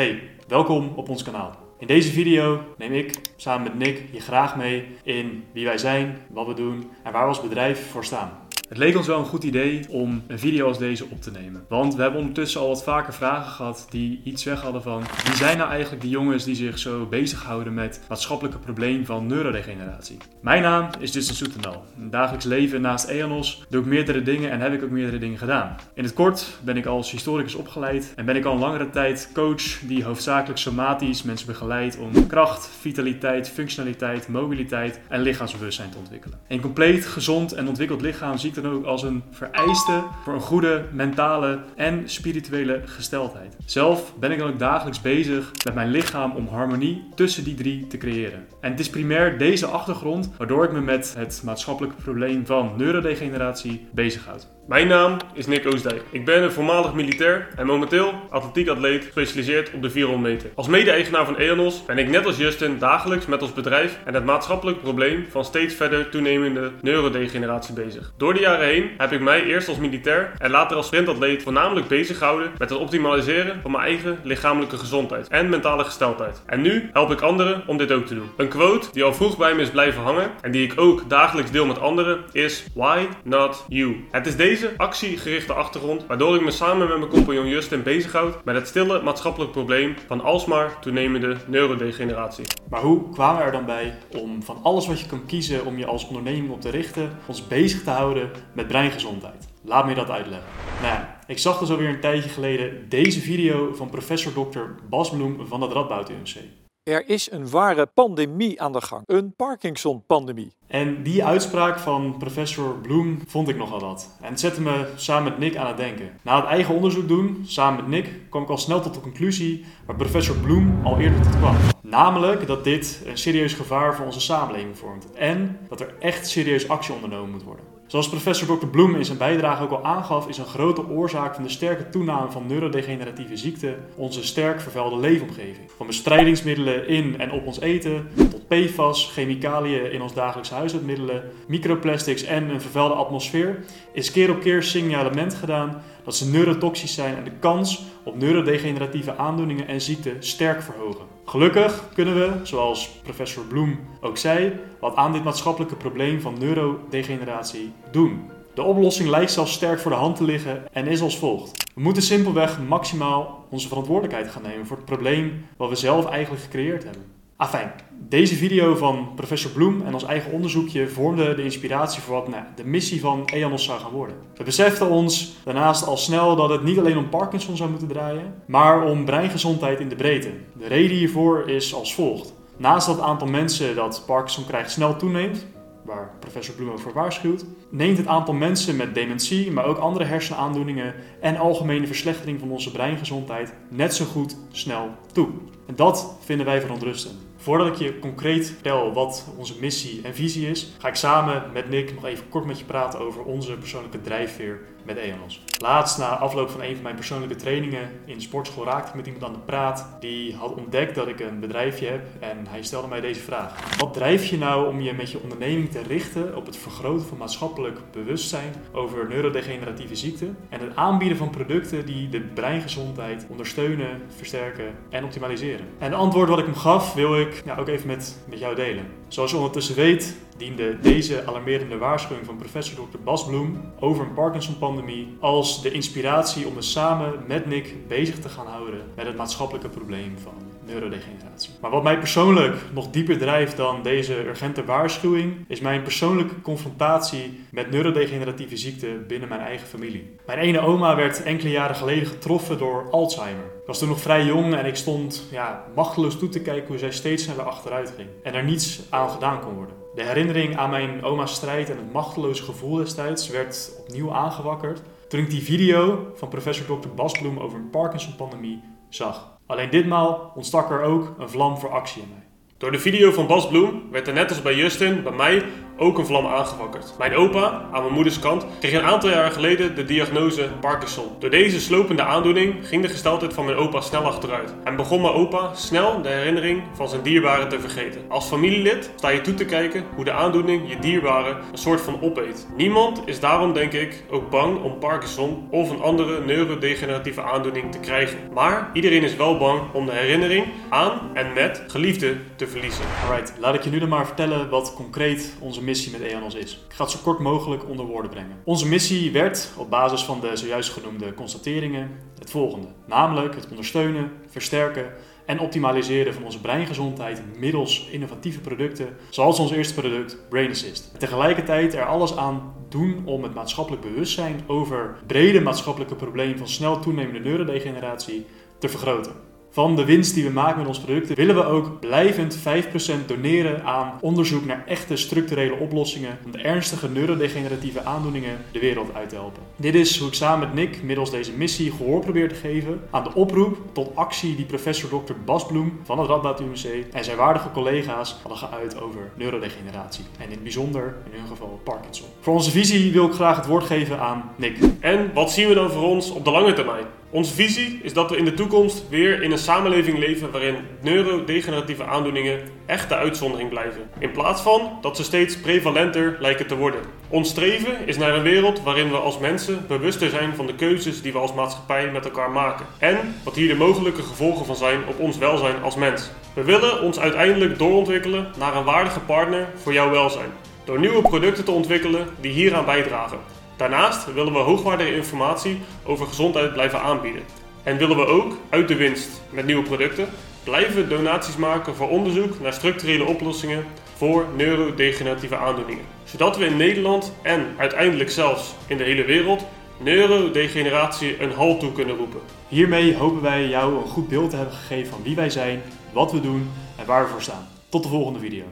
Hey, welkom op ons kanaal. In deze video neem ik samen met Nick je graag mee in wie wij zijn, wat we doen en waar we als bedrijf voor staan. Het leek ons wel een goed idee om een video als deze op te nemen. Want we hebben ondertussen al wat vaker vragen gehad die iets weg hadden van wie zijn nou eigenlijk die jongens die zich zo bezighouden met het maatschappelijke probleem van neurodegeneratie. Mijn naam is Justin Soetenal. In het dagelijks leven naast EANOS doe ik meerdere dingen en heb ik ook meerdere dingen gedaan. In het kort ben ik als historicus opgeleid en ben ik al een langere tijd coach die hoofdzakelijk somatisch mensen begeleidt om kracht, vitaliteit, functionaliteit, mobiliteit en lichaamsbewustzijn te ontwikkelen. Een compleet gezond en ontwikkeld lichaam zie ik dan ook als een vereiste voor een goede mentale en spirituele gesteldheid. Zelf ben ik dan ook dagelijks bezig met mijn lichaam om harmonie tussen die drie te creëren. En het is primair deze achtergrond waardoor ik me met het maatschappelijke probleem van neurodegeneratie bezighoud. Mijn naam is Nick Oostdijk. Ik ben een voormalig militair en momenteel atletiekatleet gespecialiseerd op de 400 meter. Als mede-eigenaar van EANOS ben ik net als Justin dagelijks met ons bedrijf en het maatschappelijk probleem van steeds verder toenemende neurodegeneratie bezig. Door de heen heb ik mij eerst als militair en later als sprintatleet voornamelijk bezig gehouden met het optimaliseren van mijn eigen lichamelijke gezondheid en mentale gesteldheid. En nu help ik anderen om dit ook te doen. Een quote die al vroeg bij me is blijven hangen en die ik ook dagelijks deel met anderen is Why not you? Het is deze actiegerichte achtergrond waardoor ik me samen met mijn compagnon Justin bezighoud met het stille maatschappelijk probleem van alsmaar toenemende neurodegeneratie. Maar hoe kwamen we er dan bij om van alles wat je kan kiezen om je als onderneming op te richten, ons bezig te houden met breingezondheid? Laat me dat uitleggen. Nou ja, ik zag dus alweer een tijdje geleden deze video van professor Dr. Bas Bloem van het Radboud UMC. Er is een ware pandemie aan de gang. Een Parkinson-pandemie. En die uitspraak van professor Bloem vond ik nogal wat. En het zette me samen met Nick aan het denken. Na het eigen onderzoek doen, samen met Nick, kwam ik al snel tot de conclusie waar professor Bloem al eerder tot kwam. Namelijk dat dit een serieus gevaar voor onze samenleving vormt. En dat er echt serieus actie ondernomen moet worden. Zoals professor Dr. Bloem in zijn bijdrage ook al aangaf, is een grote oorzaak van de sterke toename van neurodegeneratieve ziekten onze sterk vervuilde leefomgeving. Van bestrijdingsmiddelen in en op ons eten, tot PFAS, chemicaliën in ons dagelijks huishoudmiddelen, microplastics en een vervuilde atmosfeer, is keer op keer signalement gedaan dat ze neurotoxisch zijn en de kans op neurodegeneratieve aandoeningen en ziekten sterk verhogen. Gelukkig kunnen we, zoals professor Bloem ook zei, wat aan dit maatschappelijke probleem van neurodegeneratie doen. De oplossing lijkt zelfs sterk voor de hand te liggen en is als volgt. We moeten simpelweg maximaal onze verantwoordelijkheid gaan nemen voor het probleem wat we zelf eigenlijk gecreëerd hebben. Afijn, deze video van professor Bloem en ons eigen onderzoekje vormde de inspiratie voor wat nou, de missie van EANOS zou gaan worden. We beseften ons daarnaast al snel dat het niet alleen om Parkinson zou moeten draaien, maar om breingezondheid in de breedte. De reden hiervoor is als volgt. Naast dat het aantal mensen dat Parkinson krijgt snel toeneemt, waar professor Bloem voor waarschuwt, neemt het aantal mensen met dementie, maar ook andere hersenaandoeningen en algemene verslechtering van onze breingezondheid net zo goed snel toe. En dat vinden wij verontrustend. Voordat ik je concreet vertel wat onze missie en visie is, ga ik samen met Nick nog even kort met je praten over onze persoonlijke drijfveer met EONOS. Laatst, na afloop van een van mijn persoonlijke trainingen in de sportschool, raakte ik met iemand aan de praat die had ontdekt dat ik een bedrijfje heb en hij stelde mij deze vraag. Wat drijf je nou om je met je onderneming te richten op het vergroten van maatschappelijk bewustzijn over neurodegeneratieve ziekten en het aanbieden van producten die de breingezondheid ondersteunen, versterken en optimaliseren? En het antwoord wat ik hem gaf wil ik ja, ook even met, met jou delen. Zoals je ondertussen weet, diende deze alarmerende waarschuwing van professor Dr. Bas Bloem over een Parkinson-pandemie als de inspiratie om er samen met Nick bezig te gaan houden met het maatschappelijke probleem van Maar wat mij persoonlijk nog dieper drijft dan deze urgente waarschuwing, is mijn persoonlijke confrontatie met neurodegeneratieve ziekten binnen mijn eigen familie. Mijn ene oma werd enkele jaren geleden getroffen door Alzheimer. Ik was toen nog vrij jong en ik stond ja, machteloos toe te kijken hoe zij steeds sneller achteruit ging en er niets aan gedaan kon worden. De herinnering aan mijn oma's strijd en het machteloze gevoel destijds werd opnieuw aangewakkerd toen ik die video van professor Dr. Bas Bloem over een Parkinson-pandemie zag. Alleen ditmaal ontstak er ook een vlam voor actie in mij. Door de video van Bas Bloem werd er net als bij Justin, bij mij, ook een vlam aangewakkerd. Mijn opa, aan mijn moeders kant, kreeg een aantal jaar geleden de diagnose Parkinson. Door deze slopende aandoening ging de gesteldheid van mijn opa snel achteruit. En begon mijn opa snel de herinnering van zijn dierbaren te vergeten. Als familielid sta je toe te kijken hoe de aandoening je dierbaren een soort van opeet. Niemand is daarom denk ik ook bang om Parkinson of een andere neurodegeneratieve aandoening te krijgen. Maar iedereen is wel bang om de herinnering aan en met geliefden te verliezen. Alright, laat ik je nu dan maar vertellen wat concreet onze missie met EANOS is. Ik ga het zo kort mogelijk onder woorden brengen. Onze missie werd, op basis van de zojuist genoemde constateringen, het volgende. Namelijk het ondersteunen, versterken en optimaliseren van onze breingezondheid middels innovatieve producten, zoals ons eerste product Brain Assist. Tegelijkertijd er alles aan doen om het maatschappelijk bewustzijn over brede maatschappelijke probleem van snel toenemende neurodegeneratie te vergroten. Van de winst die we maken met onze producten willen we ook blijvend 5% doneren aan onderzoek naar echte structurele oplossingen om de ernstige neurodegeneratieve aandoeningen de wereld uit te helpen. Dit is hoe ik samen met Nick middels deze missie gehoor probeer te geven aan de oproep tot actie die professor Dr. Bas Bloem van het Radboud UMC en zijn waardige collega's hadden geuit over neurodegeneratie en in het bijzonder in hun geval Parkinson. Voor onze visie wil ik graag het woord geven aan Nick. En wat zien we dan voor ons op de lange termijn? Onze visie is dat we in de toekomst weer in een samenleving leven waarin neurodegeneratieve aandoeningen echt de uitzondering blijven. In plaats van dat ze steeds prevalenter lijken te worden. Ons streven is naar een wereld waarin we als mensen bewuster zijn van de keuzes die we als maatschappij met elkaar maken. En wat hier de mogelijke gevolgen van zijn op ons welzijn als mens. We willen ons uiteindelijk doorontwikkelen naar een waardige partner voor jouw welzijn. Door nieuwe producten te ontwikkelen die hieraan bijdragen. Daarnaast willen we hoogwaardige informatie over gezondheid blijven aanbieden. En willen we ook uit de winst met nieuwe producten blijven donaties maken voor onderzoek naar structurele oplossingen voor neurodegeneratieve aandoeningen. Zodat we in Nederland en uiteindelijk zelfs in de hele wereld neurodegeneratie een halt toe kunnen roepen. Hiermee hopen wij jou een goed beeld te hebben gegeven van wie wij zijn, wat we doen en waar we voor staan. Tot de volgende video.